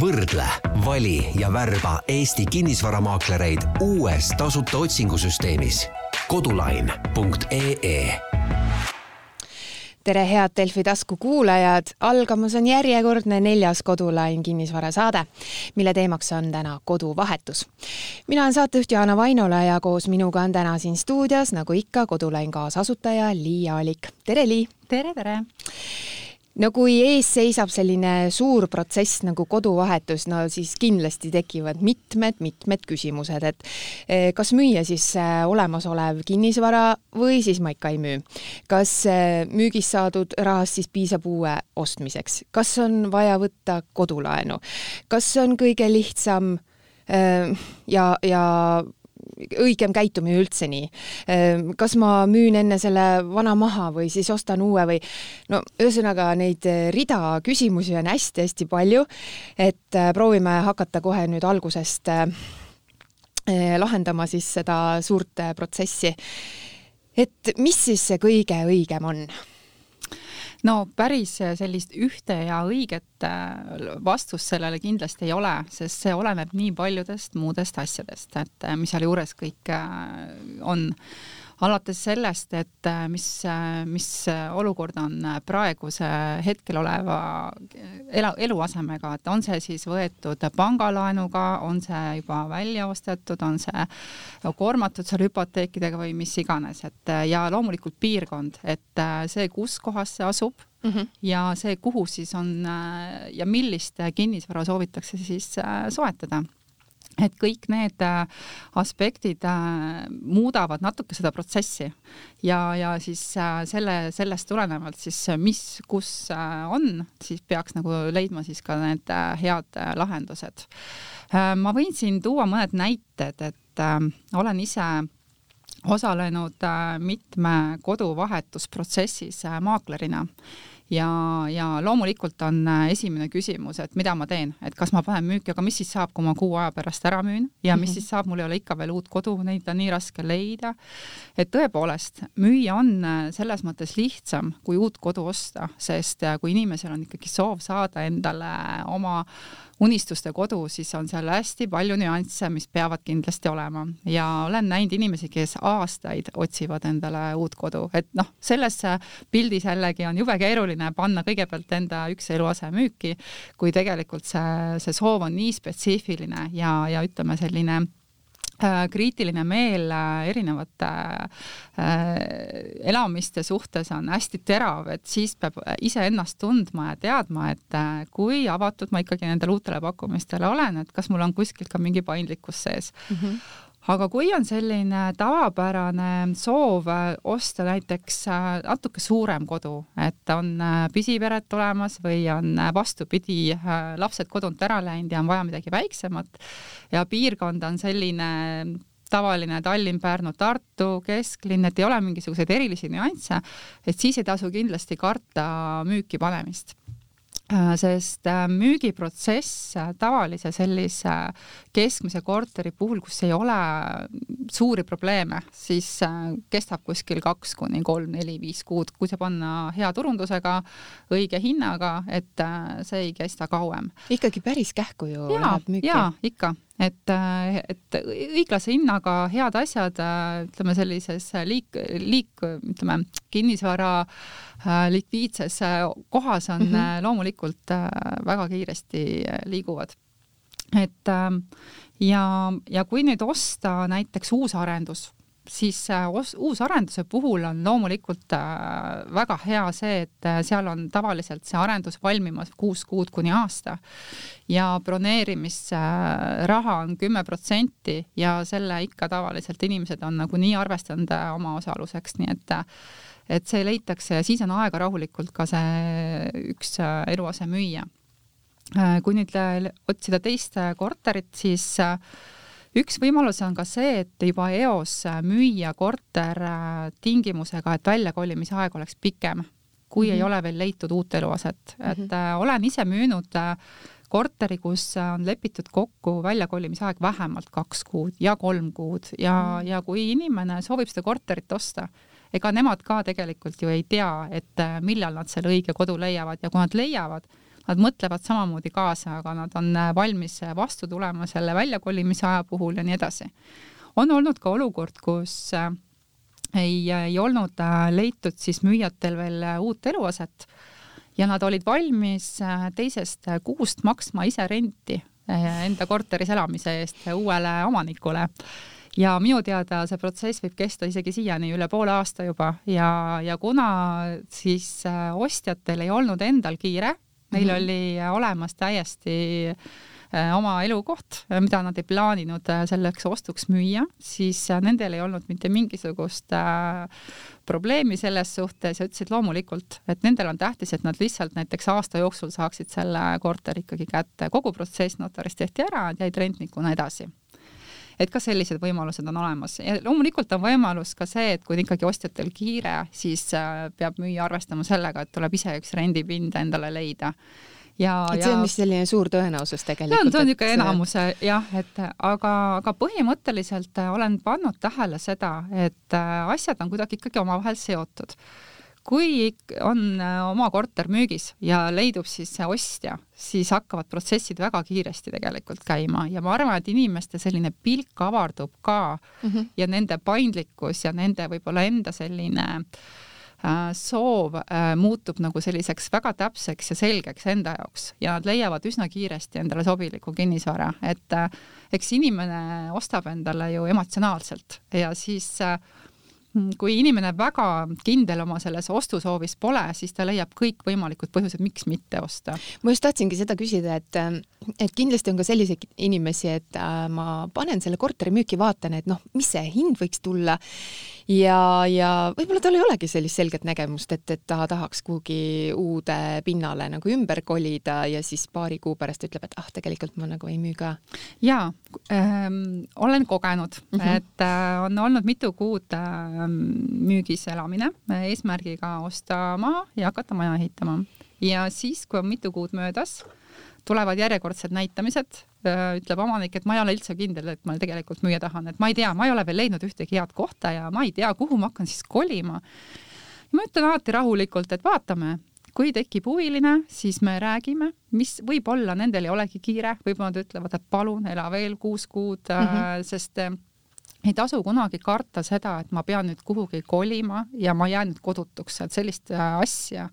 võrdle, vali ja värba Eesti kinnisvaramaaklereid uues tasuta otsingusüsteemis kodulain.ee tere, head Delfi tasku kuulajad, algamas on järjekordne neljas Kodulain kinnisvarasaade, mille teemaks on täna koduvahetus. mina olen saatejuht Jaana Vainola ja koos minuga on täna siin stuudios, nagu ikka, Kodulain kaasasutaja Lii Aalik. tere, Lii! tere, tere! No kui ees seisab selline suur protsess nagu koduvahetus, no siis kindlasti tekivad mitmed-mitmed küsimused, et eh, kas müüa siis eh, olemasolev kinnisvara või siis ma ikka ei müü. kas eh, müügist saadud rahast siis piisab uue ostmiseks, kas on vaja võtta kodulaenu, kas on kõige lihtsam ja, ja õigem käitumine üldse nii. Ehm, kas ma müün enne selle vana maha või siis ostan uue või no ühesõnaga neid eh, rida küsimusi on hästi-hästi palju, et eh, proovime hakata kohe nüüd algusest eh, lahendama siis seda suurt protsessi. et mis siis see kõige õigem on? No päris sellist ühte ja õiget äh, vastust sellele kindlasti ei ole, sest see oleneb nii paljudest muudest asjadest, et äh, mis seal juures kõik äh, on alates sellest, et äh, mis, äh, mis olukord on praeguse hetkel oleva elu, eluasemega, et on see siis võetud pangalaenuga, on see juba välja ostetud, on see koormatud seal hüpoteekidega või mis iganes, et ja loomulikult piirkond, et see, kus kohas see asub Mm -hmm. ja see, kuhu siis on ja millist kinnisvara soovitakse siis soetada et kõik need äh, aspektid äh, muudavad natuke seda protsessi ja, ja siis äh, selle, sellest tulenevalt siis mis, kus on, siis peaks nagu leidma siis ka need head lahendused. ma võin siin tuua mõned näited, et olen ise osalenud mitme koduvahetusprotsessis maaklerina ja, ja loomulikult on äh, esimene küsimus, et mida ma teen, et kas ma panen müüki, aga mis siis saab, kui ma kuu aja pärast ära müün ja mis mm -hmm. siis saab, mul ei ole ikka veel uut kodu, neid on nii raske leida. et tõepoolest, müüa on äh, selles mõttes lihtsam kui uut kodu osta, sest äh, kui inimesel on ikkagi soov saada endale oma unistuste kodu, siis on seal hästi palju nüansse, mis peavad kindlasti olema. Ja olen näinud inimesi, kes aastaid otsivad endale uut kodu, et noh, sellesse pildis jällegi on jube keeruline panna kõigepealt enda üks eluase müüki, kui tegelikult see, see soov on nii spetsiifiline ja, ja ütleme, selline kriitiline meel äh, erinevate äh, elamiste suhtes on hästi terav, et siis peab iseennast tundma ja teadma, et kui avatud ma ikkagi nendele uutele pakkumistele olen, et kas mul on kuskilt ka mingi paindlikkus sees mm. -hmm aga kui on selline tavapärane soov äh, osta näiteks äh, natuke suurem kodu, et on äh, pisipered tulemas või on vastupidi, lapsed kodunt ära läinud ja on vaja midagi väiksemat ja piirkond on selline tavaline Tallinn, Pärnu, Tartu, kesklinn, et ei ole mingisuguseid erilisi nüansse, et siis ei tasu kindlasti karta müüki panemist sest äh, müügiprotsess äh, tavalise sellise keskmise korteri puhul, kus ei ole suuri probleeme, siis kestab kuskil kaks kuni kolm, neli, viis kuud, kui see panna hea turundusega, õige hinnaga, et see ei kesta kauem. ikkagi päris kähku ju läheb müüki. jaa, ikka et, et õiglase hinnaga head asjad, ütleme sellises liik, liik, ütleme kinnisvara likviidses kohas on mm -hmm. loomulikult väga kiiresti liiguvad. et ja, ja kui nüüd osta näiteks uus arendus siis äh, uusarenduse puhul on loomulikult äh, väga hea see, et äh, seal on tavaliselt see arendus valmimas kuus kuud kuni aasta ja broneerimisraha on kümme protsenti ja selle ikka tavaliselt inimesed on nagunii arvestanud oma osaluseks, nii et et see leitakse ja siis on aega rahulikult ka see üks eluase müüa. kui nüüd otsida teist korterit, siis üks võimalus on ka see, et juba eos müüa korter äh, tingimusega, et väljakolimise aeg oleks pikem, kui mm -hmm. ei mhm. ole veel leitud uut eluaset, et mm -hmm. olen ise müünud äh, korteri, kus on lepitud kokku väljakolimise aeg vähemalt kaks kuud ja kolm kuud ja mm, -hmm. ja kui inimene soovib seda korterit osta, ega nemad ka tegelikult ju ei tea, et millal nad selle õige kodu leiavad ja kui nad leiavad, nad mõtlevad samamoodi kaasa, aga nad on valmis vastu tulema selle väljakolimise aja puhul ja nii edasi. on olnud ka olukord, kus ei, ei olnud leitud siis müüjatel veel uut eluaset ja nad olid valmis teisest kuust maksma ise renti enda korteris elamise eest uuele omanikule ja minu teada see protsess võib kesta isegi siiani üle poole aasta juba ja, ja kuna siis äh, ostjatel ei olnud endal kiire, neil mm -hmm. oli olemas täiesti äh, oma elukoht, mida nad ei plaaninud äh, selleks ostuks müüa, siis nendel ei olnud mitte mingisugust probleemi selles suhtes ja ütlesid loomulikult, et nendel on tähtis, et nad lihtsalt näiteks aasta jooksul saaksid selle korteri ikkagi kätte. kogu protsess notaris tehti ära, jäid rentnikuna edasi et ka sellised võimalused on olemas ja loomulikult on võimalus ka see, et kui ikkagi ostjatel kiire, siis äh, peab müüja arvestama sellega, et tuleb ise üks rendipind endale leida ja, et see on vist selline suur tõenäosus tegelikult. see on niisugune enamuse jah, et aga, aga põhimõtteliselt olen pannud tähele seda, et äh, asjad on kuidagi ikkagi omavahel seotud kui on äh, oma korter müügis ja leidub siis see ostja, siis hakkavad protsessid väga kiiresti tegelikult käima. Ja ma arvan, et inimeste selline pilk avardub ka mm -hmm. ja nende paindlikkus ja nende võib-olla enda selline äh, soov äh, muutub nagu selliseks väga täpseks ja selgeks enda jaoks. Ja nad leiavad üsna kiiresti endale sobiliku kinnisvara, et äh, eks inimene ostab endale ju emotsionaalselt. Ja siis äh, kui inimene väga kindel oma selles ostusoovis pole, siis ta leiab kõikvõimalikud põhjused, miks mitte osta. ma just tahtsingi seda küsida, et, et kindlasti on ka selliseid inimesi, et äh, ma panen selle korteri müüki, vaatan, et noh, mis see hind võiks tulla ja, ja võib-olla tal ei olegi sellist selget nägemust, et, et ta tahaks kuhugi uude pinnale nagu ümber kolida ja siis paari kuu pärast ütleb, et ah, tegelikult ma nagu ei müü ka. jaa ähm,, olen kogenud mm, -hmm. et äh, on olnud mitu kuud äh, müügis elamine eesmärgiga osta maha ja hakata maja ehitama. ja siis, kui on mitu kuud möödas, tulevad järjekordsed näitamised, ütleb omanik, et ma ei ole üldse kindel, et ma tegelikult müüa tahan, et ma ei tea, ma ei ole veel leidnud ühtegi head kohta ja ma ei tea, kuhu ma hakkan siis kolima. ma ütlen alati rahulikult, et vaatame, kui tekib huviline, siis me räägime, mis võib-olla nendel ei olegi kiire, võib-olla nad ütlevad, et palun ela veel kuus kuud mm, -hmm. sest ei tasu kunagi karta seda, et ma pean nüüd kuhugi kolima ja ma jään nüüd kodutuks, et sellist äh, asja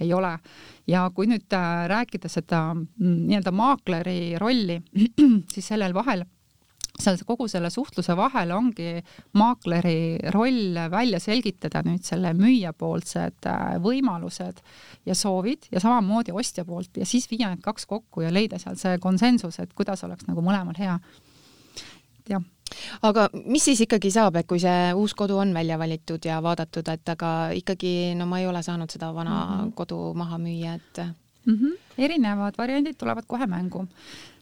ei ole. ja kui nüüd äh, rääkida seda mm, nii-öelda maakleri rolli, siis sellel vahel seal kogu selle suhtluse vahel ongi maakleri roll välja selgitada nüüd selle müüjapoolsed äh, võimalused ja soovid ja samamoodi ostja poolt ja siis viia need kaks kokku ja leida seal see konsensus, et kuidas oleks nagu mõlemal hea. jah aga mis siis ikkagi saab, et kui see uus kodu on välja valitud ja vaadatud, et aga ikkagi no ma ei ole saanud seda vana mm -hmm. kodu maha müüa, et mm? -hmm. erinevad variandid tulevad kohe mängu.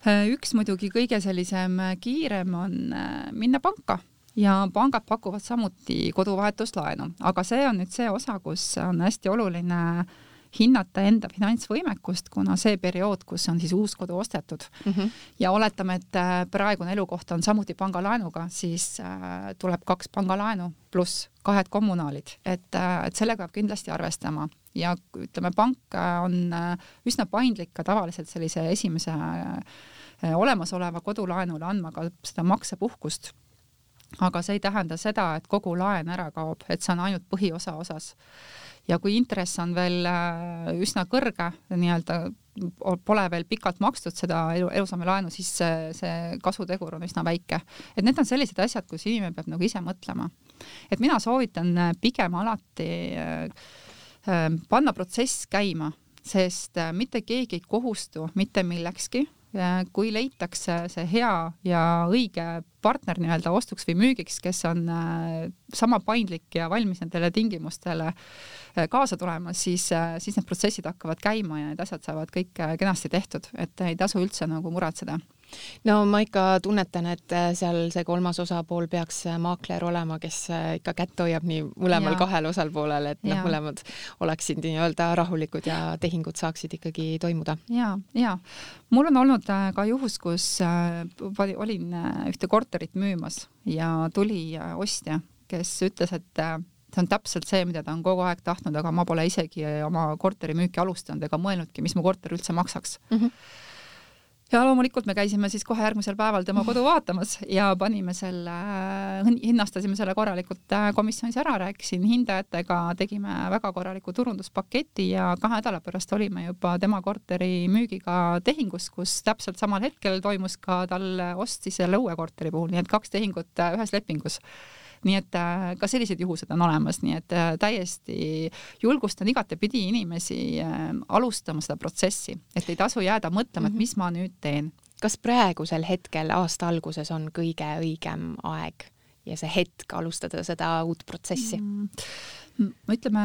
üks muidugi kõige sellisem kiirem on äh, minna panka ja pangad pakuvad samuti koduvahetuslaenu, aga see on nüüd see osa, kus on hästi oluline äh, hinnata enda finantsvõimekust, kuna see periood, kus on siis uus kodu ostetud mm -hmm. ja oletame, et äh, praegune elukoht on samuti pangalaenuga, siis äh, tuleb kaks pangalaenu pluss kahed kommunaalid, et, äh, et sellega peab kindlasti arvestama. Ja ütleme, pank on üsna paindlik ka tavaliselt sellise esimese olemasoleva kodulaenule andma ka seda maksepuhkust. Aga see ei tähenda seda, et kogu laen ära kaob, et see on ainult põhiosa osas ja kui intress on veel äh, üsna kõrge, nii-öelda pole veel pikalt makstud seda elu, eluasemelaenu, siis see, see kasutegur on üsna väike. et need on sellised asjad, kus inimene peab nagu ise mõtlema. et mina soovitan äh, pigem alati äh, panna protsess käima, sest mitte keegi ei kohustu mitte millekski kui leitakse see hea ja õige partner nii-öelda ostuks või müügiks, kes on äh, sama paindlik ja valmis nendele tingimustele äh, kaasa tulema, siis, äh, siis need protsessid hakkavad käima ja need asjad saavad kõik kenasti tehtud, et ei tasu üldse nagu muretseda no ma ikka tunnetan, et äh, seal see kolmas osapool peaks äh, maakler olema, kes äh, ikka kätt hoiab nii mõlemal ja. kahel osapoolel, et noh, mõlemad oleksid nii-öelda rahulikud ja tehingud saaksid ikkagi toimuda. ja, ja mul on olnud ka juhus, kus olin ühte korterit müümas ja tuli ostja, kes ütles, et see on täpselt see, mida ta on kogu aeg tahtnud, aga ma pole isegi oma korteri müüki alustanud ega mõelnudki, mis mu korter üldse maksaks mm. -hmm ja loomulikult me käisime siis kohe järgmisel päeval tema kodu vaatamas ja panime selle, hinnastasime selle korralikult äh, komisjonis ära, rääkisin hindajatega, tegime väga korraliku turunduspaketi ja kahe nädala pärast olime juba tema korteri müügiga tehingus, kus täpselt samal hetkel toimus ka tal ost siis selle uue korteri puhul, nii et kaks tehingut äh, ühes lepingus nii et äh, ka sellised juhused on olemas, nii et äh, täiesti julgustan igatepidi inimesi äh, alustama seda protsessi, et ei tasu jääda mõtlema, et mhm. mis ma nüüd teen. kas praegusel hetkel aasta alguses on kõige õigem aeg ja see hetk alustada seda uut protsessi mm.? Ütleme,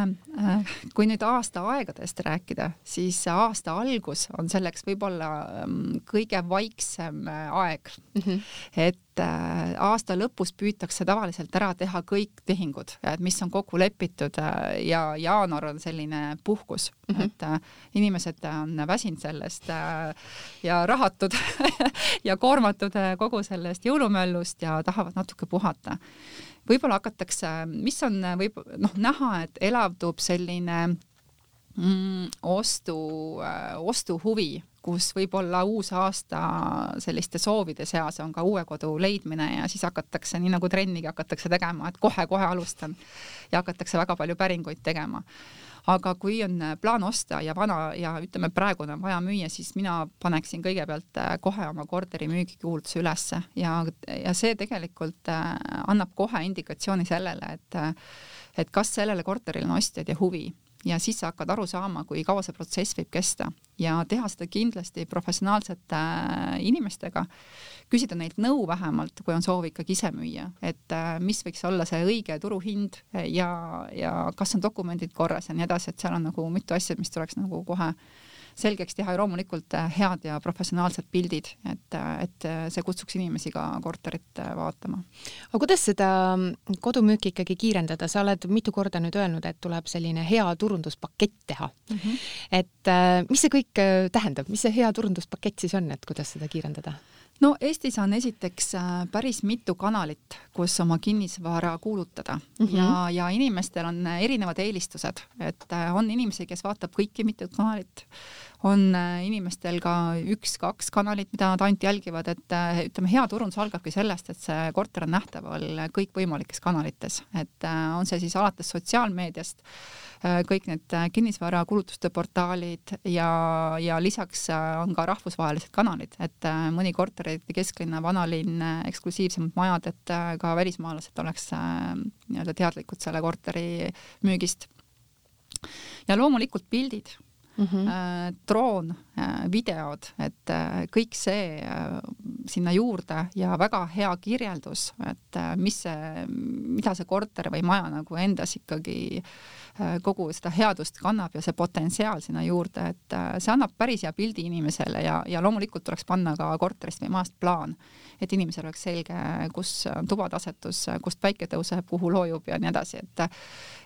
kui nüüd aasta aegadest rääkida, siis aasta algus on selleks võib-olla ähm, kõige vaiksem aeg mm. -hmm. et Äh, aasta lõpus püütakse tavaliselt ära teha kõik tehingud, et mis on kokku lepitud äh, ja jaanuar on selline puhkus mm, -hmm. et äh, inimesed on väsinud sellest ja rahatud ja koormatud kogu sellest jõulumöllust ja tahavad natuke puhata. Võib-olla hakatakse, mis on võib noh, näha, et elavdub selline mm, ostu, ostuhuvi kus võib-olla uus aasta selliste soovide seas on ka uue kodu leidmine ja siis hakatakse, nii nagu trennigi hakatakse tegema, et kohe-kohe alustan ja hakatakse väga palju päringuid tegema. Aga kui on plaan osta ja vana ja ütleme, praegune on vaja müüa, siis mina paneksin kõigepealt äh, kohe oma korteri müügikuulutuse ülesse. Ja, ja see tegelikult äh, annab kohe indikatsiooni sellele, et et kas sellele korterile on ostjaid ja huvi ja siis sa hakkad aru saama, kui kaua see protsess võib kesta. Ja teha seda kindlasti professionaalsete äh, inimestega, küsida neilt nõu vähemalt, kui on soov ikkagi ise müüa, et äh, mis võiks olla see õige turuhind ja, ja kas on dokumendid korras ja nii edasi, et seal on nagu mitu asja, mis tuleks nagu kohe selgeks teha ja loomulikult äh, head ja professionaalsed pildid, et, äh, et äh, see kutsuks inimesi ka korterit vaatama. aga kuidas seda mm, kodumüüki ikkagi kiirendada, sa oled mitu korda nüüd öelnud, et tuleb selline hea turunduspakett teha mm. -hmm. et mis see kõik tähendab, mis see hea turunduspakett siis on, et kuidas seda kiirendada? No Eestis on esiteks päris mitu kanalit, kus oma kinnisvara kuulutada mm -hmm. ja, ja inimestel on erinevad eelistused, et on inimesi, kes vaatab kõiki mitut kanalit on äh, inimestel ka üks-kaks kanalit, mida nad ainult jälgivad, et äh, ütleme, hea turundus algabki sellest, et see korter on nähtaval kõikvõimalikes kanalites, et äh, on see siis alates sotsiaalmeediast, kõik need kinnisvarakulutuste portaalid ja, ja lisaks on ka rahvusvahelised kanalid, et mõni korterite kesklinna, vanalinn, eksklusiivsemad majad, et ka välismaalased oleks nii-öelda teadlikud selle korteri müügist. ja loomulikult pildid mm, -hmm. droon, äh, videod, et äh, kõik see sinna juurde ja väga hea kirjeldus, et mis see, mida see korter või maja nagu endas ikkagi kogu seda headust kannab ja see potentsiaal sinna juurde, et see annab päris hea pildi inimesele ja, ja loomulikult tuleks panna ka korterist või majast plaan, et inimesel oleks selge, kus tubade asetus, kust päike tõuseb, kuhu loojub ja nii edasi, et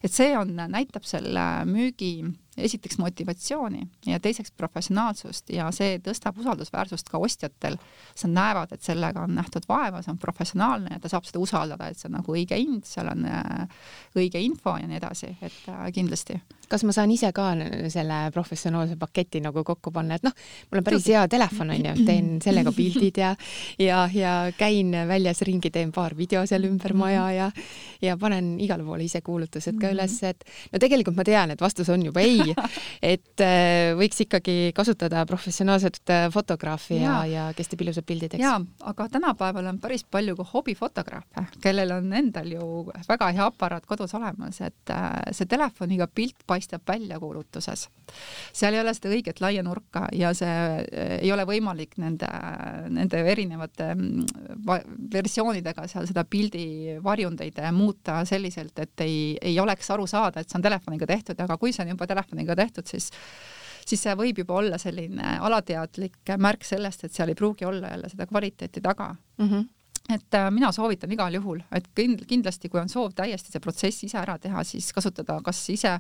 et see on, näitab selle müügi esiteks motivatsiooni ja teiseks professionaalsust ja see tõstab usaldusväärsust ka ostjatel. sa näevad, et sellega on nähtud vaeva, see on professionaalne ja ta saab seda usaldada, et see on nagu õige hind, seal on äh, õige info ja nii edasi, et äh, kindlasti kas ma saan ise ka selle professionaalse paketi nagu kokku panna, et noh, mul on päris hea telefon onju, teen sellega pildid ja ja, ja käin väljas ringi, teen paar video seal ümber maja ja ja panen igale poole ise kuulutused ka üles, et no tegelikult ma tean, et vastus on juba ei, et äh, võiks ikkagi kasutada professionaalset äh, fotograafi ja, ja, ja kes teeb ilusad pildid, eks. jaa, aga tänapäeval on päris palju ka hobifotograafe, kellel on endal ju väga hea aparaat kodus olemas, et äh, see telefoniga pilt paistab paistab välja kuulutuses. seal ei ole seda õiget laia nurka ja see eh, ei ole võimalik nende, nende erinevate mm, versioonidega seal seda pildi varjundeid muuta selliselt, et ei, ei oleks aru saada, et see on telefoniga tehtud, aga kui see on juba telefoniga tehtud, siis siis see võib juba olla selline alateadlik märk sellest, et seal ei pruugi olla jälle seda kvaliteeti taga mm. -hmm et äh, mina soovitan igal juhul, et kindlasti, kui on soov täiesti see protsess ise ära teha, siis kasutada kas ise,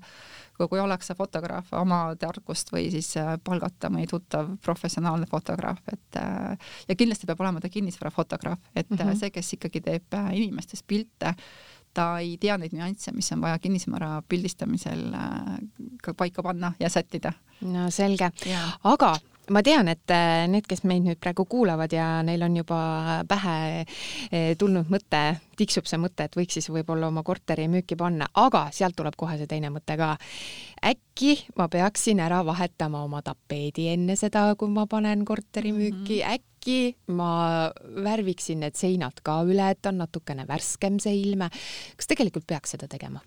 kui ollakse fotograaf, oma tarkust või siis äh, palgata mõni tuttav professionaalne fotograaf, et äh, ja kindlasti peab olema ta kinnisvarafotograaf, et mm -hmm. see, kes ikkagi teeb inimestest pilte, ta ei tea neid nüansse, mis on vaja kinnisvara pildistamisel ka paika panna ja sättida. no selge, aga ma tean, et äh, need, kes meid nüüd praegu kuulavad ja neil on juba pähe äh, tulnud mõte, tiksub see mõte, et võiks siis võib-olla oma korteri müüki panna, aga sealt tuleb kohe see teine mõte ka. äkki ma peaksin ära vahetama oma tapeedi enne seda, kui ma panen korteri mhm. müüki mm, -hmm. äkki ma värviksin need seinad ka üle, et on natukene värskem see ilme. kas tegelikult peaks seda tegema?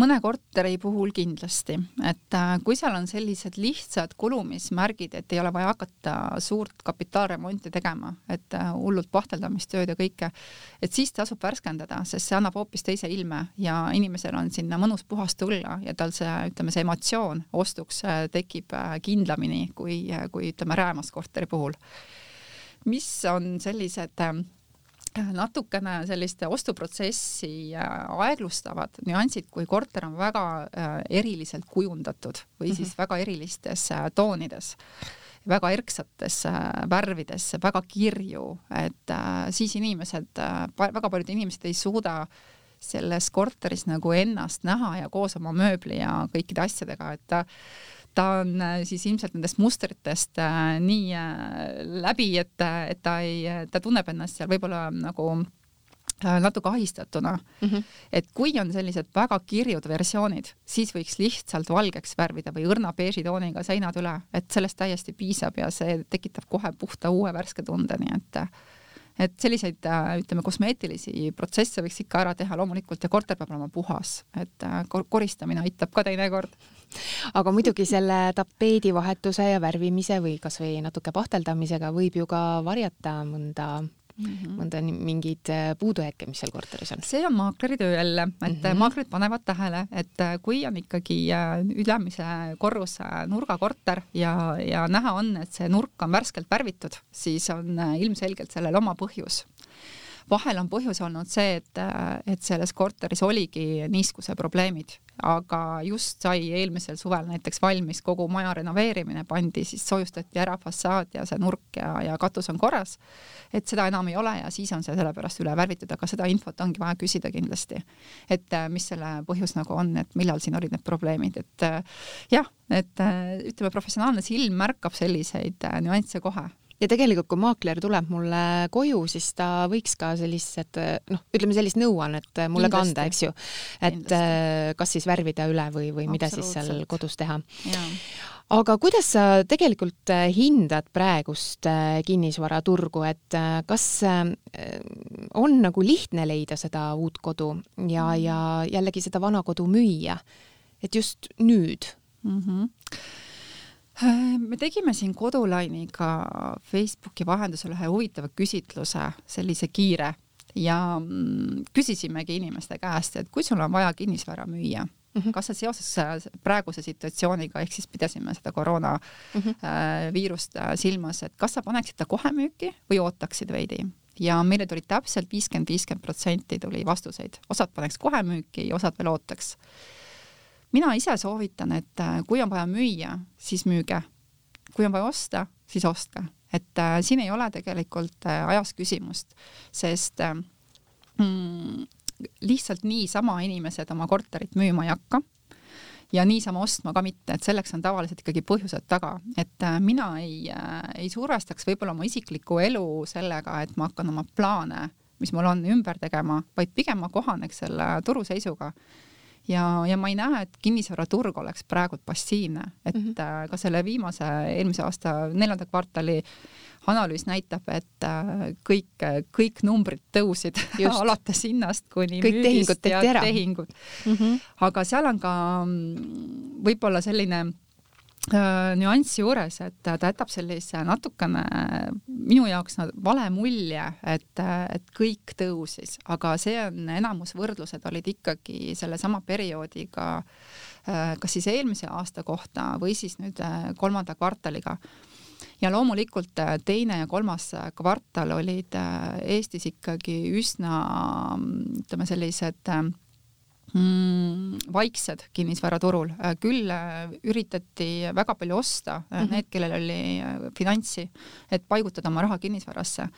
Mõne korteri puhul kindlasti, et äh, kui seal on sellised lihtsad kulumismärgid, et ei ole vaja hakata suurt kapitaalremonti tegema, et äh, hullult pahteldamistööd ja kõike, et siis tasub värskendada, sest see annab hoopis teise ilme ja inimesel on sinna mõnus puhas tulla ja tal see, ütleme, see emotsioon ostuks äh, tekib kindlamini kui, kui ütleme, räämas korteri puhul. mis on sellised natukene sellist ostuprotsessi äh, aeglustavad nüansid, kui korter on väga äh, eriliselt kujundatud või siis -hmm. väga erilistes äh, toonides väga erksates värvides, väga kirju, et siis inimesed, väga paljud inimesed ei suuda selles korteris nagu ennast näha ja koos oma mööbli ja kõikide asjadega, et ta ta on äh, siis ilmselt nendest mustritest äh, nii äh, läbi, et, et ta ei, ta tunneb ennast seal võib-olla nagu natuke ahistatuna mm. -hmm. et kui on sellised väga kirjud versioonid, siis võiks lihtsalt valgeks värvida või õrna beeži tooniga seinad üle, et sellest täiesti piisab ja see tekitab kohe puhta uue värske tunde, nii et et selliseid ütleme, kosmeetilisi protsesse võiks ikka ära teha loomulikult ja korter peab olema puhas, et koristamine aitab ka teinekord aga muidugi selle tapeedivahetuse ja värvimise või kasvõi natuke pahteldamisega võib ju ka varjata mõnda Mm -hmm. mõnda mingeid äh, puudujääke, mis seal korteris on? see on maakleri töö jälle, et mm -hmm. maaklerid panevad tähele, et äh, kui on ikkagi ülemise korruse nurgakorter ja, ja näha on, et see nurk on värskelt värvitud, siis on ilmselgelt sellel oma põhjus vahel on põhjus olnud see, et, et selles korteris oligi niiskuse probleemid aga just sai eelmisel suvel näiteks valmis kogu maja renoveerimine, pandi siis soojustati ära fassaad ja see nurk ja, ja katus on korras. et seda enam ei ole ja siis on see sellepärast üle värvitud, aga seda infot ongi vaja küsida kindlasti. et äh, mis selle põhjus nagu on, et millal siin olid need probleemid, et äh, jah, et äh, ütleme, professionaalne silm märkab selliseid nüansse kohe ja tegelikult, kui maakler tuleb mulle koju, siis ta võiks ka sellised noh, ütleme sellist nõuannet mulle Kindlasti. kanda, eks ju. et Kindlasti. kas siis värvida üle või, või mida siis seal kodus teha. aga kuidas sa tegelikult hindad praegust äh, kinnisvaraturgu, et äh, kas äh, on nagu lihtne leida seda uut kodu ja, mm. ja jällegi seda vana kodu müüa? et just nüüd mm. -hmm Äh, me tegime siin Kodulainiga Facebooki vahendusel ühe huvitava küsitluse, sellise kiire ja mm, küsisimegi inimeste käest, et kui sul on vaja kinnisvara müüa mm, -hmm. kas sa seoses praeguse situatsiooniga, ehk siis pidasime seda koroona mm -hmm. viirust äh, silmas, et kas sa paneksid ta kohe müüki või ootaksid veidi? ja meile tuli täpselt viiskümmend, viiskümmend protsenti tuli vastuseid, osad paneks kohe müüki ja osad veel ootaks mina ise soovitan, et äh, kui on vaja müüa, siis müüge. kui on vaja osta, siis ostke, et äh, siin ei ole tegelikult äh, ajas küsimust, sest äh, mm, lihtsalt niisama inimesed oma korterit müüma ei hakka ja niisama ostma ka mitte, et selleks on tavaliselt ikkagi põhjused taga, et äh, mina ei äh,, ei survestaks võib-olla oma isiklikku elu sellega, et ma hakkan oma plaane, mis mul on, ümber tegema, vaid pigem ma kohaneks selle turuseisuga ja, ja ma ei näe, et kinnisvaraturg oleks praegu passiivne, et mm -hmm. ka selle viimase, eelmise aasta neljanda kvartali analüüs näitab, et äh, kõik, kõik numbrid tõusid alates hinnast kuni kõik müügist ja tehingud mm. -hmm. aga seal on ka mm, võib-olla selline Äh, nüanss juures, et ta jätab sellise natukene minu jaoks vale mulje, et, et kõik tõusis, aga see on, enamus võrdlused olid ikkagi sellesama perioodiga, äh, kas siis eelmise aasta kohta või siis nüüd äh, kolmanda kvartaliga. ja loomulikult teine ja kolmas kvartal olid Eestis ikkagi üsna ütleme, sellised mm, vaiksed kinnisvaraturul, küll üritati väga palju osta mm, -hmm. need, kellel oli finantsi, et paigutada oma raha kinnisvarasse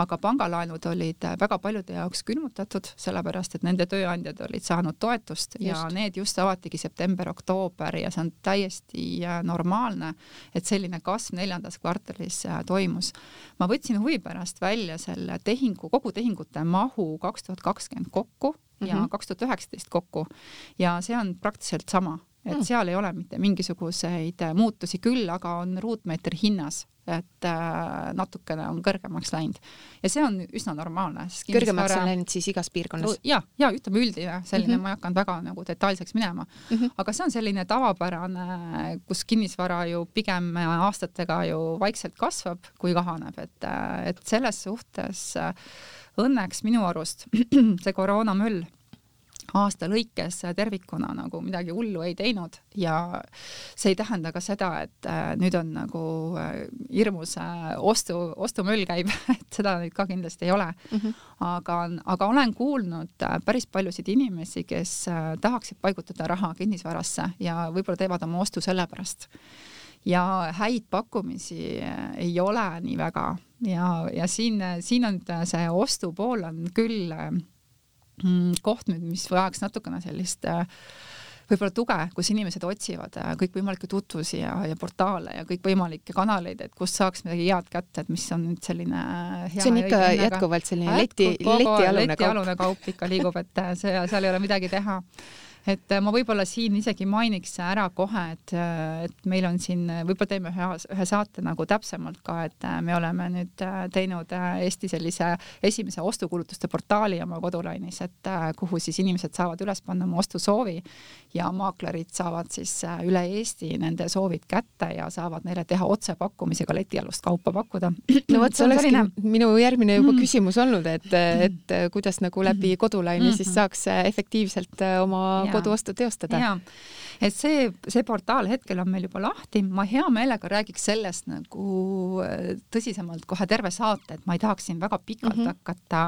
aga pangalaenud olid väga paljude jaoks külmutatud, sellepärast et nende tööandjad olid saanud toetust just. ja need just avatigi september-oktoober ja see on täiesti äh, normaalne, et selline kasv neljandas kvartalis äh, toimus. ma võtsin huvi pärast välja selle tehingu, kogu tehingute mahu kaks tuhat kakskümmend kokku ja mhm. kaks tuhat üheksateist kokku ja see on praktiliselt sama et mm. seal ei ole mitte mingisuguseid äh, muutusi, küll aga on ruutmeetri hinnas, et äh, natukene on kõrgemaks läinud ja see on üsna normaalne. kõrgemaks on läinud siis igas piirkonnas? ja, ja ütleme üldine selline mm, -hmm. ma ei hakanud väga nagu detailseks minema mm, -hmm. aga see on selline tavapärane, kus kinnisvara ju pigem aastatega ju vaikselt kasvab, kui kahaneb, et, äh, et selles suhtes õnneks minu arust see koroonamöll aasta lõikes tervikuna nagu midagi hullu ei teinud ja see ei tähenda ka seda, et äh, nüüd on nagu äh, hirmus äh, ostu, ostumöll käib et seda nüüd ka kindlasti ei ole mm. -hmm. aga, aga olen kuulnud päris paljusid inimesi, kes tahaksid paigutada raha kinnisvarasse ja võib-olla teevad oma ostu sellepärast ja häid pakkumisi ei ole nii väga. Ja, ja siin, siin on see ostupool on küll Mm, koht nüüd, mis vajaks natukene sellist äh, võib-olla tuge, kus inimesed otsivad äh, kõikvõimalikke tutvusi ja, ja portaale ja kõikvõimalikke kanaleid, et kust saaks midagi head kätte, et mis on nüüd selline hea see on ikka jätkuvalt selline leti, letialune kaup. letialune kaup ikka liigub, et äh, see, seal ei ole midagi teha et äh, ma võib-olla siin isegi mainiks ära kohe, et, äh, et meil on siin, võib-olla teeme ühe, ühe saate nagu täpsemalt ka, et äh, me oleme nüüd teinud Eesti sellise esimese ostukulutuste portaali oma kodulainis, et kuhu siis inimesed saavad üles panna oma ostusoovi ja maaklerid saavad siis üle Eesti nende soovid kätte ja saavad neile teha otsepakkumisi ka letialust kaupa pakkuda. no vot, see olekski minu järgmine juba mm. küsimus olnud, et, et kuidas nagu läbi kodulaine mm -hmm. siis saaks efektiivselt oma koduostu teostada. et see, see portaal hetkel on meil juba lahti, ma hea meelega räägiks sellest nagu äh, tõsisemalt kohe terve saate, et ma ei tahaks siin väga pikalt mm -hmm. hakata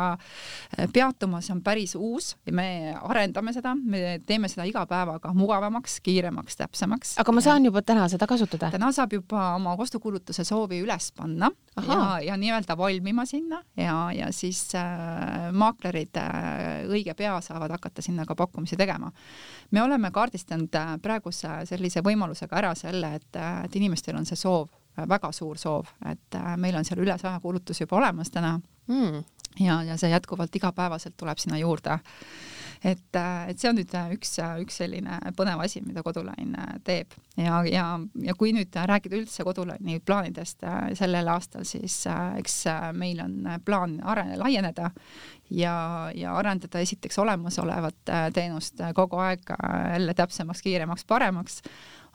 äh, peatuma, see on päris uus ja me arendame seda, me teeme seda iga päevaga mugavamaks, kiiremaks, täpsemaks. aga ma saan juba täna seda kasutada? täna saab juba oma ostukuulutuse soovi üles panna Aha. ja, ja nii-öelda valmima sinna ja, ja siis äh, maaklerid äh, õige pea saavad hakata sinna ka pakkumisi tegema me oleme kaardistanud äh, praeguse sellise võimalusega ära selle, et, äh, et inimestel on see soov, äh, väga suur soov, et meil on seal üle saja kuulutusi juba olemas täna mm. ja, ja see jätkuvalt igapäevaselt tuleb sinna juurde et, et see on nüüd üks, üks selline põnev asi, mida Kodulain teeb. Ja, ja, ja kui nüüd rääkida üldse Kodulaini plaanidest sellel aastal, siis eks meil on plaan are-, laieneda ja, ja arendada esiteks olemasolevat äh, teenust äh, kogu aeg äh, jälle täpsemaks, kiiremaks, paremaks,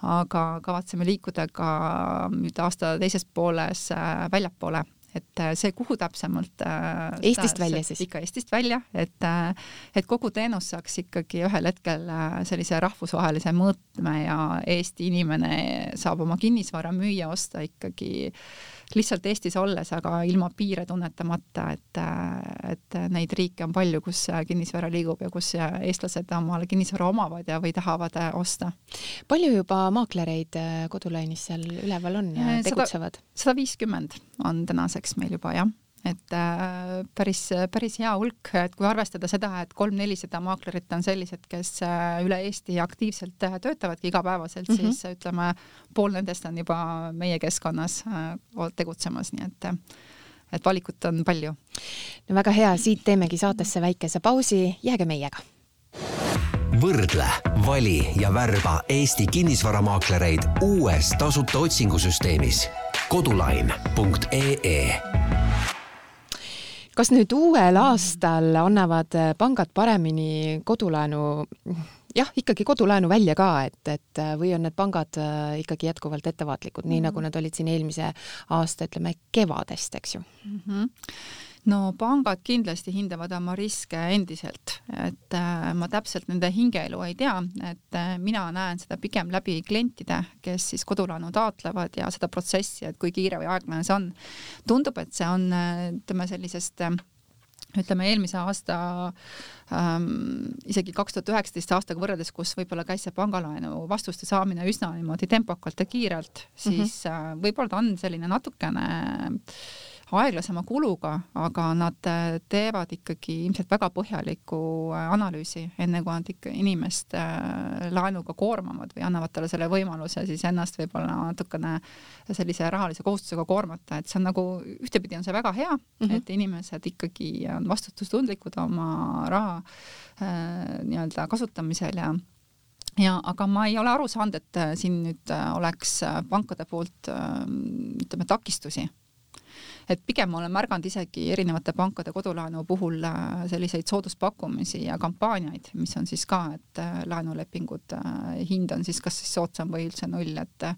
aga kavatseme liikuda ka nüüd aasta teises pooles väljapoole et see, kuhu täpsemalt Eestist välja siis? ikka Eestist välja, et, et kogu teenus saaks ikkagi ühel hetkel sellise rahvusvahelise mõõtme ja Eesti inimene saab oma kinnisvara müüa, osta ikkagi äh, lihtsalt Eestis olles, aga ilma piire tunnetamata, et, et neid riike on palju, kus kinnisvara liigub ja kus eestlased omale kinnisvara omavad ja, või tahavad osta. palju juba maaklereid kodulainis seal üleval on ja tegutsevad? sada viiskümmend on tänaseks meil juba jah et äh, päris, päris hea hulk, et kui arvestada seda, et kolm-nelisada maaklerit on sellised, kes äh, üle Eesti aktiivselt äh, töötavadki igapäevaselt mm, -hmm. siis ütleme, pool nendest on juba meie keskkonnas tegutsemas, nii et et valikut on palju. no väga hea, siit teemegi saatesse väikese pausi, jääge meiega võrdle, vali ja värba Eesti kinnisvaramaaklereid uues tasuta otsingusüsteemis kodulain.ee kas nüüd uuel aastal annavad pangad paremini kodulaenu, jah, ikkagi kodulaenu välja ka, et, et või on need pangad äh, ikkagi jätkuvalt ettevaatlikud, nii mm -hmm. nagu nad olid siin eelmise aasta, ütleme, kevadest, eks ju mm? -hmm no pangad kindlasti hindavad oma riske endiselt, et äh, ma täpselt nende hingeelu ei tea, et äh, mina näen seda pigem läbi klientide, kes siis kodulaenu taotlevad ja seda protsessi, et kui kiire või aeglane see on. tundub, et see on, äh, ütleme sellisest ütleme eelmise aasta ähm, isegi kaks tuhat üheksateist aastaga võrreldes, kus võib-olla käis see pangalaenu vastuste saamine üsna niimoodi tempokalt ja kiirelt, siis mm -hmm. võib-olla ta on selline natukene äh, aeglasema kuluga, aga nad äh, teevad ikkagi ilmselt väga põhjaliku äh, analüüsi, enne kui nad ikka inimest äh, laenuga koormavad või annavad talle selle võimaluse siis ennast võib-olla natukene sellise rahalise kohustusega koormata, et see on nagu, ühtepidi on see väga hea mm, -hmm. et inimesed ikkagi on vastutustundlikud oma raha äh, nii-öelda kasutamisel ja ja aga ma ei ole aru saanud, et siin nüüd oleks pankade poolt ütleme takistusi et pigem olen märganud isegi erinevate pankade kodulaenu puhul äh, selliseid sooduspakkumisi ja kampaaniaid, mis on siis ka, et äh, laenulepingud, äh, hind on siis kas siis soodsam või üldse null, et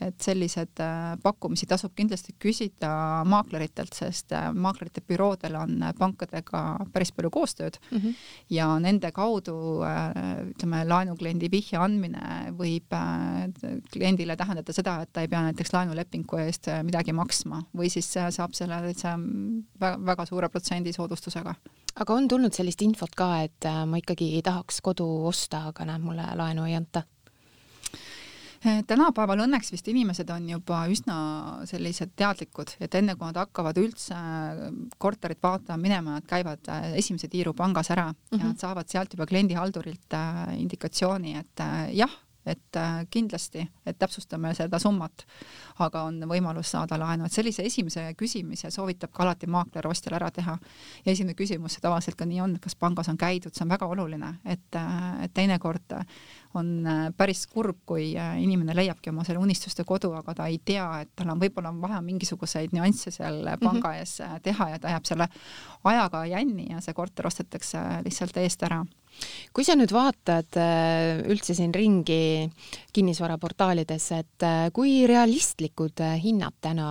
et sellised pakkumisi tasub kindlasti küsida maakleritelt, sest maaklerite büroodel on pankadega päris palju koostööd mm -hmm. ja nende kaudu ütleme, laenukliendi vihje andmine võib kliendile tähendada seda, et ta ei pea näiteks laenulepingu eest midagi maksma või siis saab saab selle täitsa väga, väga suure protsendi soodustusega. aga on tulnud sellist infot ka, et äh, ma ikkagi tahaks kodu osta, aga näed, mulle laenu ei anta? Äh, tänapäeval õnneks vist inimesed on juba üsna sellised teadlikud, et enne kui nad hakkavad üldse äh, korterit vaatama minema, nad käivad esimese tiiru pangas ära mm -hmm. ja mhm. nad saavad sealt juba kliendihaldurilt indikatsiooni, et jah et äh, kindlasti, et täpsustame seda summat, aga on võimalus saada laenu, et sellise esimese küsimise soovitab ka alati maakler ostjale ära teha. ja esimene küsimus, see tavaliselt ka nii on, kas pangas on käidud, see on väga oluline, et, äh, et teinekord on äh, päris kurb, kui inimene leiabki oma selle unistuste kodu, aga ta ei tea, et tal on võib-olla vaja mingisuguseid nüansse seal panga mhm. ees teha ja ta jääb selle ajaga jänni ja see korter ostetakse lihtsalt eest ära kui sa nüüd vaatad äh, üldse siin ringi kinnisvaraportaalides, et äh, kui realistlikud äh, hinnad täna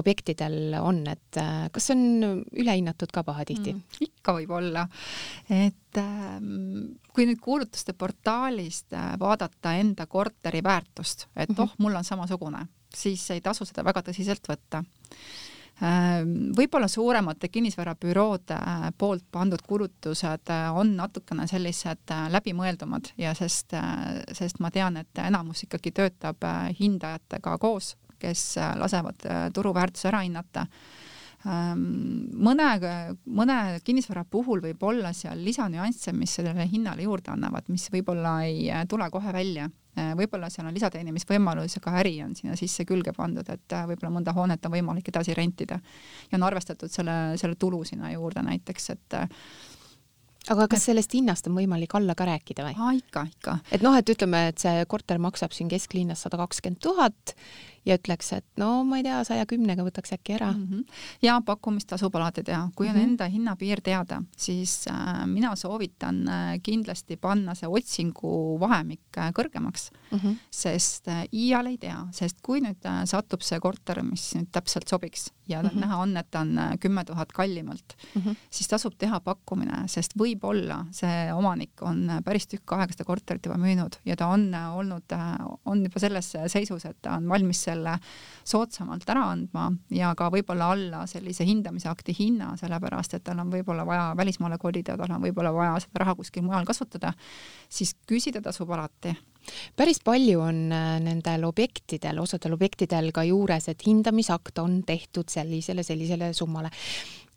objektidel on, et kas on ülehinnatud ka pahatihti mm,? ikka võib olla, et ähm, kui nüüd kuulutuste portaalist vaadata enda korteri väärtust, et -hmm. oh, mul on samasugune, siis ei tasu seda väga tõsiselt võtta võib-olla suuremate kinnisvarabüroode äh, poolt pandud kulutused äh, on natukene sellised äh, läbimõeldumad ja sest, sest ma tean, et enamus ikkagi töötab hindajatega koos, kes lasevad turuväärtuse ära hinnata. Ehm, mõne, mõne kinnisvara puhul võib olla seal lisanüansse, mis sellele hinnale juurde annavad, mis võib-olla ei tule kohe välja võib-olla seal on lisateenimisvõimalus ja ka äri on sinna sisse külge pandud, et äh, võib-olla mõnda hoonet on võimalik edasi rentida ja on arvestatud selle, selle tulu sinna juurde näiteks, et äh, aga kas sellest hinnast on võimalik alla ka rääkida või? ikka, ikka. et noh, et ütleme, et see korter maksab siin kesklinnas sada kakskümmend tuhat ja ütleks, et no ma ei tea, saja kümnega võtaks äkki ära mm. -hmm. ja pakkumist tasub alati teha, kui on mm -hmm. enda hinnapiir teada, siis äh, mina soovitan äh, kindlasti panna see otsingu vahemik äh, kõrgemaks mm, -hmm. sest äh, iial ei tea, sest kui nüüd äh, satub see korter, mis nüüd täpselt sobiks ja mm -hmm. näha on, et ta on äh, kümme tuhat kallimalt mm, -hmm. siis tasub teha pakkumine, sest võib-olla see omanik on äh, päris tükk aega seda korterit juba müünud ja ta on äh, olnud, on juba selles seisus, et ta on valmis selle soodsamalt ära andma ja ka võib-olla alla sellise hindamise akti hinna, sellepärast et tal on võib-olla vaja välismaale kolida, tal on võib-olla vaja seda raha kuskil mujal kasutada, siis küsida tasub alati. Päris palju on äh, nendel objektidel, osadel objektidel ka juures, et hindamisakt on tehtud sellisele, sellisele summale.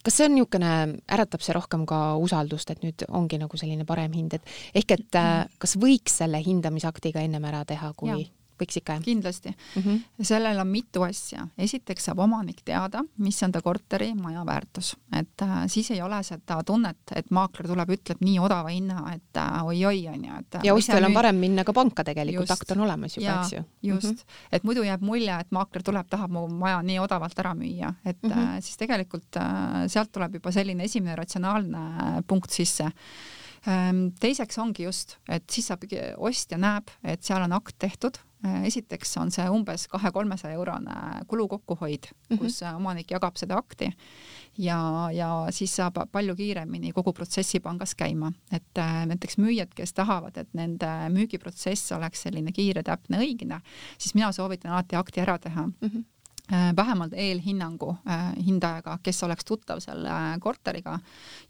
Kas see on niisugune, äratab see rohkem ka usaldust, et nüüd ongi nagu selline parem hind, et ehk et äh, kas võiks selle hindamisaktiga ennem ära teha, kui ja võiks ikka, jah? kindlasti mm. -hmm. sellel on mitu asja. esiteks saab omanik teada, mis on ta korteri, maja väärtus, et äh, siis ei ole seda tunnet, et maakler tuleb, ütleb nii odava hinna, et äh, oi-oi, onju, et. ja ostjal on parem minna ka panka tegelikult, akt on olemas juba, eks ju. just mm, -hmm. et muidu jääb mulje, et maakler tuleb, tahab mu maja nii odavalt ära müüa, et mm -hmm. äh, siis tegelikult äh, sealt tuleb juba selline esimene ratsionaalne punkt sisse Ehm, teiseks ongi just, et siis saab, ostja näeb, et seal on akt tehtud, esiteks on see umbes kahe-kolmesaja eurone kulu kokkuhoid, kus mm -hmm. omanik jagab seda akti ja, ja siis saab palju kiiremini kogu protsessi pangas käima, et äh, näiteks müüjad, kes tahavad, et nende müügiprotsess oleks selline kiire, täpne, õigene, siis mina soovitan alati akti ära teha mm. -hmm Äh, vähemalt eelhinnangu äh, hindajaga, kes oleks tuttav selle korteriga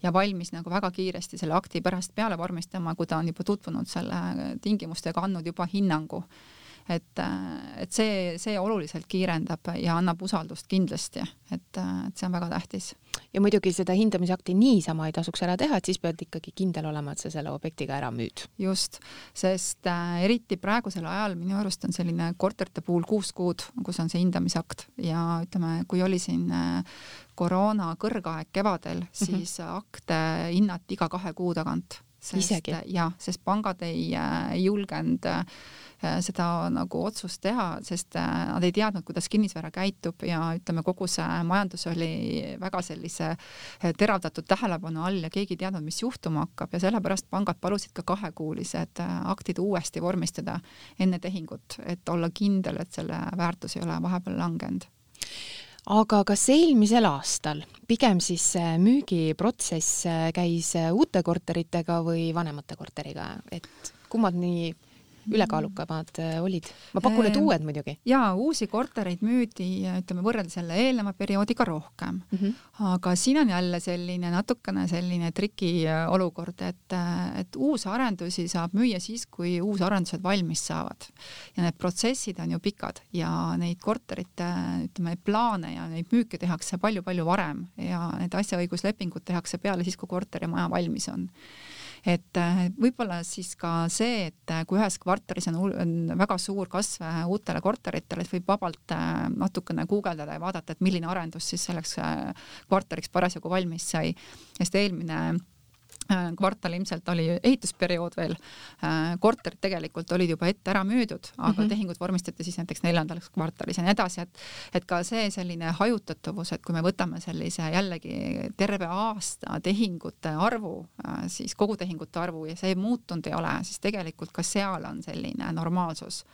ja valmis nagu väga kiiresti selle akti pärast peale vormistama, kui ta on juba tutvunud selle tingimustega, andnud juba hinnangu et, et see, see oluliselt kiirendab ja annab usaldust kindlasti, et, et see on väga tähtis. ja muidugi seda hindamisakti niisama ei tasuks ära teha, et siis pead ikkagi kindel olema, et sa selle objektiga ära müüd. just, sest äh, eriti praegusel ajal minu arust on selline korterite puhul kuus kuud, kus on see hindamisakt ja ütleme, kui oli siin äh, koroona kõrgaeg kevadel, mhm. siis mm -hmm. akte hinnati iga kahe kuu tagant. Isegi? jah, sest pangad ei, äh, ei julgenud äh, seda nagu otsust teha, sest äh, nad ei teadnud, kuidas kinnisvara käitub ja ütleme, kogu see majandus oli väga sellise teravdatud tähelepanu all ja keegi ei teadnud, mis juhtuma hakkab ja sellepärast pangad palusid ka kahekuulised aktid uuesti vormistada enne tehingut, et olla kindel, et selle väärtus ei ole vahepeal langenud aga kas eelmisel aastal pigem siis müügiprotsess käis uute korteritega või vanemate korteriga, et kummad nii ülekaalukamad äh, olid? ma pakun, et uued muidugi. jaa, uusi kortereid müüdi, ütleme võrreldes jälle eelneva perioodiga rohkem mm. -hmm. aga siin on jälle selline natukene selline triki äh, olukord, et, äh, et uusarendusi saab müüa siis, kui uusarendused valmis saavad. ja need protsessid on ju pikad ja neid korterite, ütleme, plaane ja neid müüke tehakse palju-palju varem ja need asjaõiguslepingud tehakse peale siis, kui korterimaja valmis on et äh, võib-olla siis ka see, et äh, kui ühes kvartalis on, on väga suur kasv äh, uutele korteritele, siis võib vabalt natukene guugeldada ja vaadata, et milline arendus siis selleks kvartaliks parasjagu valmis sai, sest eelmine kvartal ilmselt oli ehitusperiood veel, äh, korterid tegelikult olid juba ette ära müüdud, aga mm -hmm. tehingud vormistati siis näiteks neljandas kvartalis ja nii edasi, et et ka see selline hajutatavus, et kui me võtame sellise jällegi terve aasta tehingute arvu, äh, siis kogutehingute arvu ja see muutunud ei ole, siis tegelikult ka seal on selline normaalsus.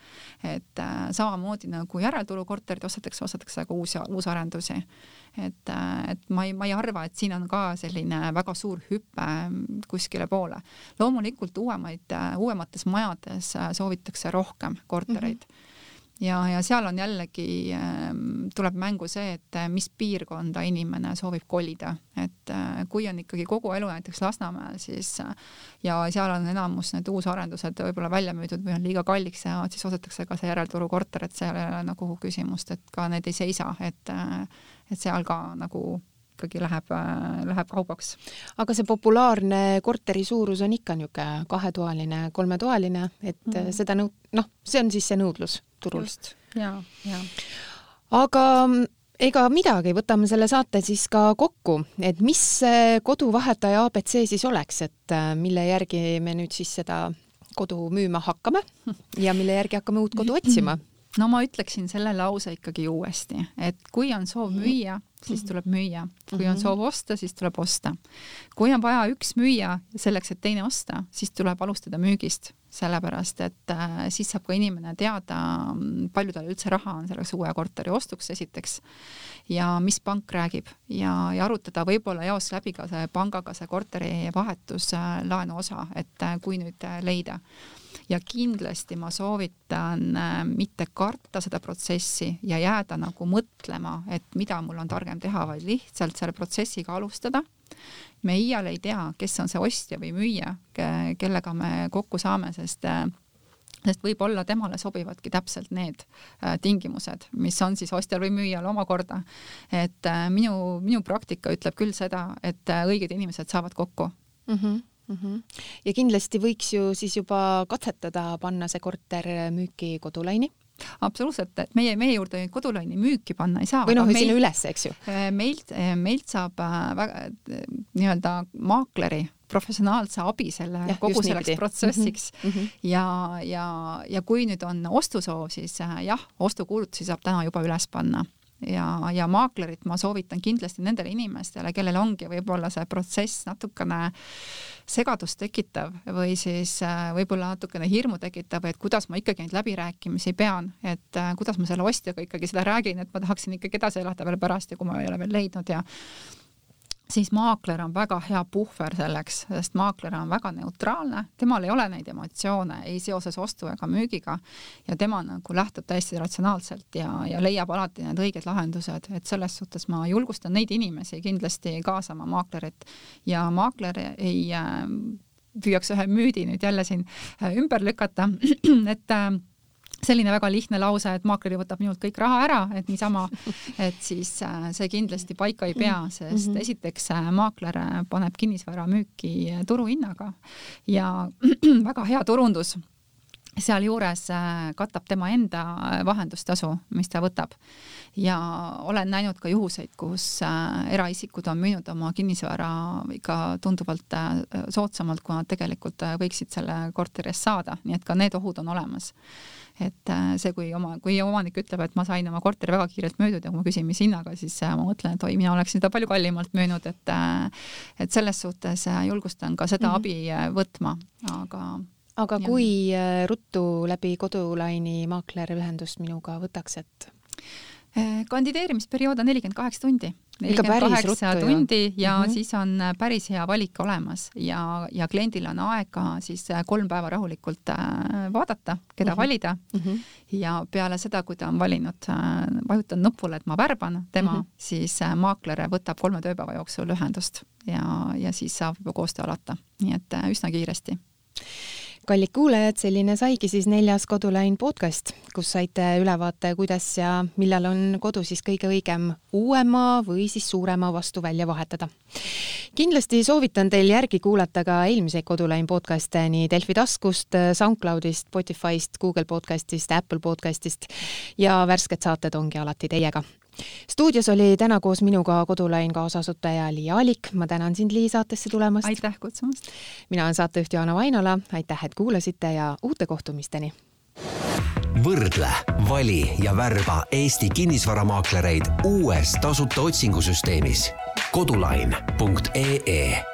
et samamoodi nagu järelturukorterid ostetakse, ostetakse ka uusi, uusarendusi et, et ma ei, ma ei arva, et siin on ka selline väga suur hüpe kuskile poole. loomulikult uuemaid, uuemates majades soovitakse rohkem kortereid mm. -hmm ja, ja seal on jällegi, tuleb mängu see, et mis piirkonda inimene soovib kolida, et kui on ikkagi kogu elu näiteks Lasnamäel, siis ja seal on enamus need uusarendused võib-olla välja müüdud või on liiga kalliks jäävad, siis ostetakse ka see järelturu korter, et seal ei ole nagu küsimust, et ka need ei seisa, et et seal ka nagu ikkagi läheb, läheb kaubaks. aga see populaarne korteri suurus on ikka niisugune kahetoaline, kolmetoaline, et mm. seda nõud-, noh, see on siis see nõudlus turul. just, ja, ja. aga ega midagi, võtame selle saate siis ka kokku, et mis koduvahetaja abc siis oleks, et äh, mille järgi me nüüd siis seda kodu müüma hakkame ja mille järgi hakkame uut kodu otsima no ma ütleksin selle lause ikkagi uuesti, et kui on soov müüa, siis tuleb müüa, kui on mhm. soov osta, siis tuleb osta. kui on vaja üks müüa selleks, et teine osta, siis tuleb alustada müügist, sellepärast et äh, siis saab ka inimene teada, palju tal üldse raha on selleks uue korteri ostuks esiteks ja mis pank räägib. Ja, ja arutada võib-olla eos läbi ka see pangaga see korteri vahetuslaenu osa, et äh, kui nüüd äh, leida ja kindlasti ma soovitan äh, mitte karta seda protsessi ja jääda nagu mõtlema, et mida mul on targem teha, vaid lihtsalt selle protsessiga alustada. me iial ei tea, kes on see ostja või müüja, kellega me kokku saame, sest äh, sest võib-olla temale sobivadki täpselt need äh, tingimused, mis on siis ostjal või müüjal omakorda. et minu, minu praktika ütleb küll seda, et õiged inimesed saavad kokku mm. -hmm mm. -hmm. ja kindlasti võiks ju siis juba katsetada panna see korter müüki kodulaini absoluutselt, et meie, meie juurde kodulaini müüki panna ei saa. või noh, sinna üles, eks ju. Äh, meilt, äh, meilt saab äh, väga nii-öelda maakleri professionaalse abi selle ja, kogu selleks niipidi. protsessiks mm -hmm. ja, ja, ja kui nüüd on ostusoov, siis jah, ostukuulutusi saab täna juba üles panna ja, ja maaklerit ma soovitan kindlasti nendele inimestele, kellel ongi võib-olla see protsess natukene segadust tekitav või siis äh, võib-olla natukene hirmu tekitav, et kuidas ma ikkagi neid läbirääkimisi pean, et äh, kuidas ma selle ostjaga ikkagi seda räägin, et ma tahaksin ikkagi edasi elada veel pärast ja kui ma ei ole veel leidnud ja siis maakler on väga hea puhver selleks, sest maakler on väga neutraalne, temal ei ole neid emotsioone ei seoses ostu ega müügiga ja tema nagu lähtub täiesti ratsionaalselt ja, ja leiab alati need õiged lahendused, et selles suhtes ma julgustan neid inimesi kindlasti kaasama maaklerit. Ja maakler ei äh, püüaks ühe müüdi nüüd jälle siin äh, ümber lükata, et äh, selline väga lihtne lause, et maakler võtab minult kõik raha ära, et niisama, et siis äh, see kindlasti paika ei pea, sest mm -hmm. esiteks äh, maakler äh, paneb kinnisvara müüki turuhinnaga ja väga hea turundus sealjuures katab tema enda vahendustasu, mis ta võtab. ja olen näinud ka juhuseid, kus eraisikud on müünud oma kinnisvara ikka tunduvalt soodsamalt, kui nad tegelikult võiksid selle korteri eest saada, nii et ka need ohud on olemas et äh, see, kui oma, kui omanik ütleb, et ma sain oma korteri väga kiirelt müüdud ja kui ma küsin, mis hinnaga, siis äh, ma mõtlen, et oi, mina oleksin seda palju kallimalt müünud, et äh, et selles suhtes julgustan ka seda mm -hmm. abi võtma, aga aga ja. kui ruttu läbi kodulaini maakler ühendust minuga võtaks, et kandideerimisperiood on nelikümmend kaheksa tundi nelikümmend kaheksa tundi ja mm -hmm. siis on äh, päris hea valik olemas ja, ja kliendil on aega siis äh, kolm päeva rahulikult äh, vaadata, keda mm -hmm. valida mm. -hmm. ja peale seda, kui ta on valinud, vajutan nupule, et ma värban tema mm, -hmm. siis maakler võtab kolme tööpäeva jooksul ühendust ja, ja siis saab juba koostöö alata, nii et üsna kiiresti kallid kuulajad, selline saigi siis neljas Kodulain podcast, kus saite ülevaate, kuidas ja millal on kodu siis kõige õigem uuema või siis suurema vastu välja vahetada. kindlasti soovitan teil järgi kuulata ka eelmiseid Kodulain podcast'e nii Delfi taskust, SoundCloudist, Spotify'st, Google podcast'ist, Apple podcast'ist ja värsked saated ongi alati teiega stuudios oli täna koos minuga Kodulain kaasasutaja Liia Alik, ma tänan sind, Lii, saatesse tulemast. aitäh kutsumast. mina olen saatejuht Joana Vainola, aitäh, et kuulasite ja uute kohtumisteni. võrdle, vali ja värba Eesti kinnisvaramaaklereid uues tasuta otsingusüsteemis kodulain.ee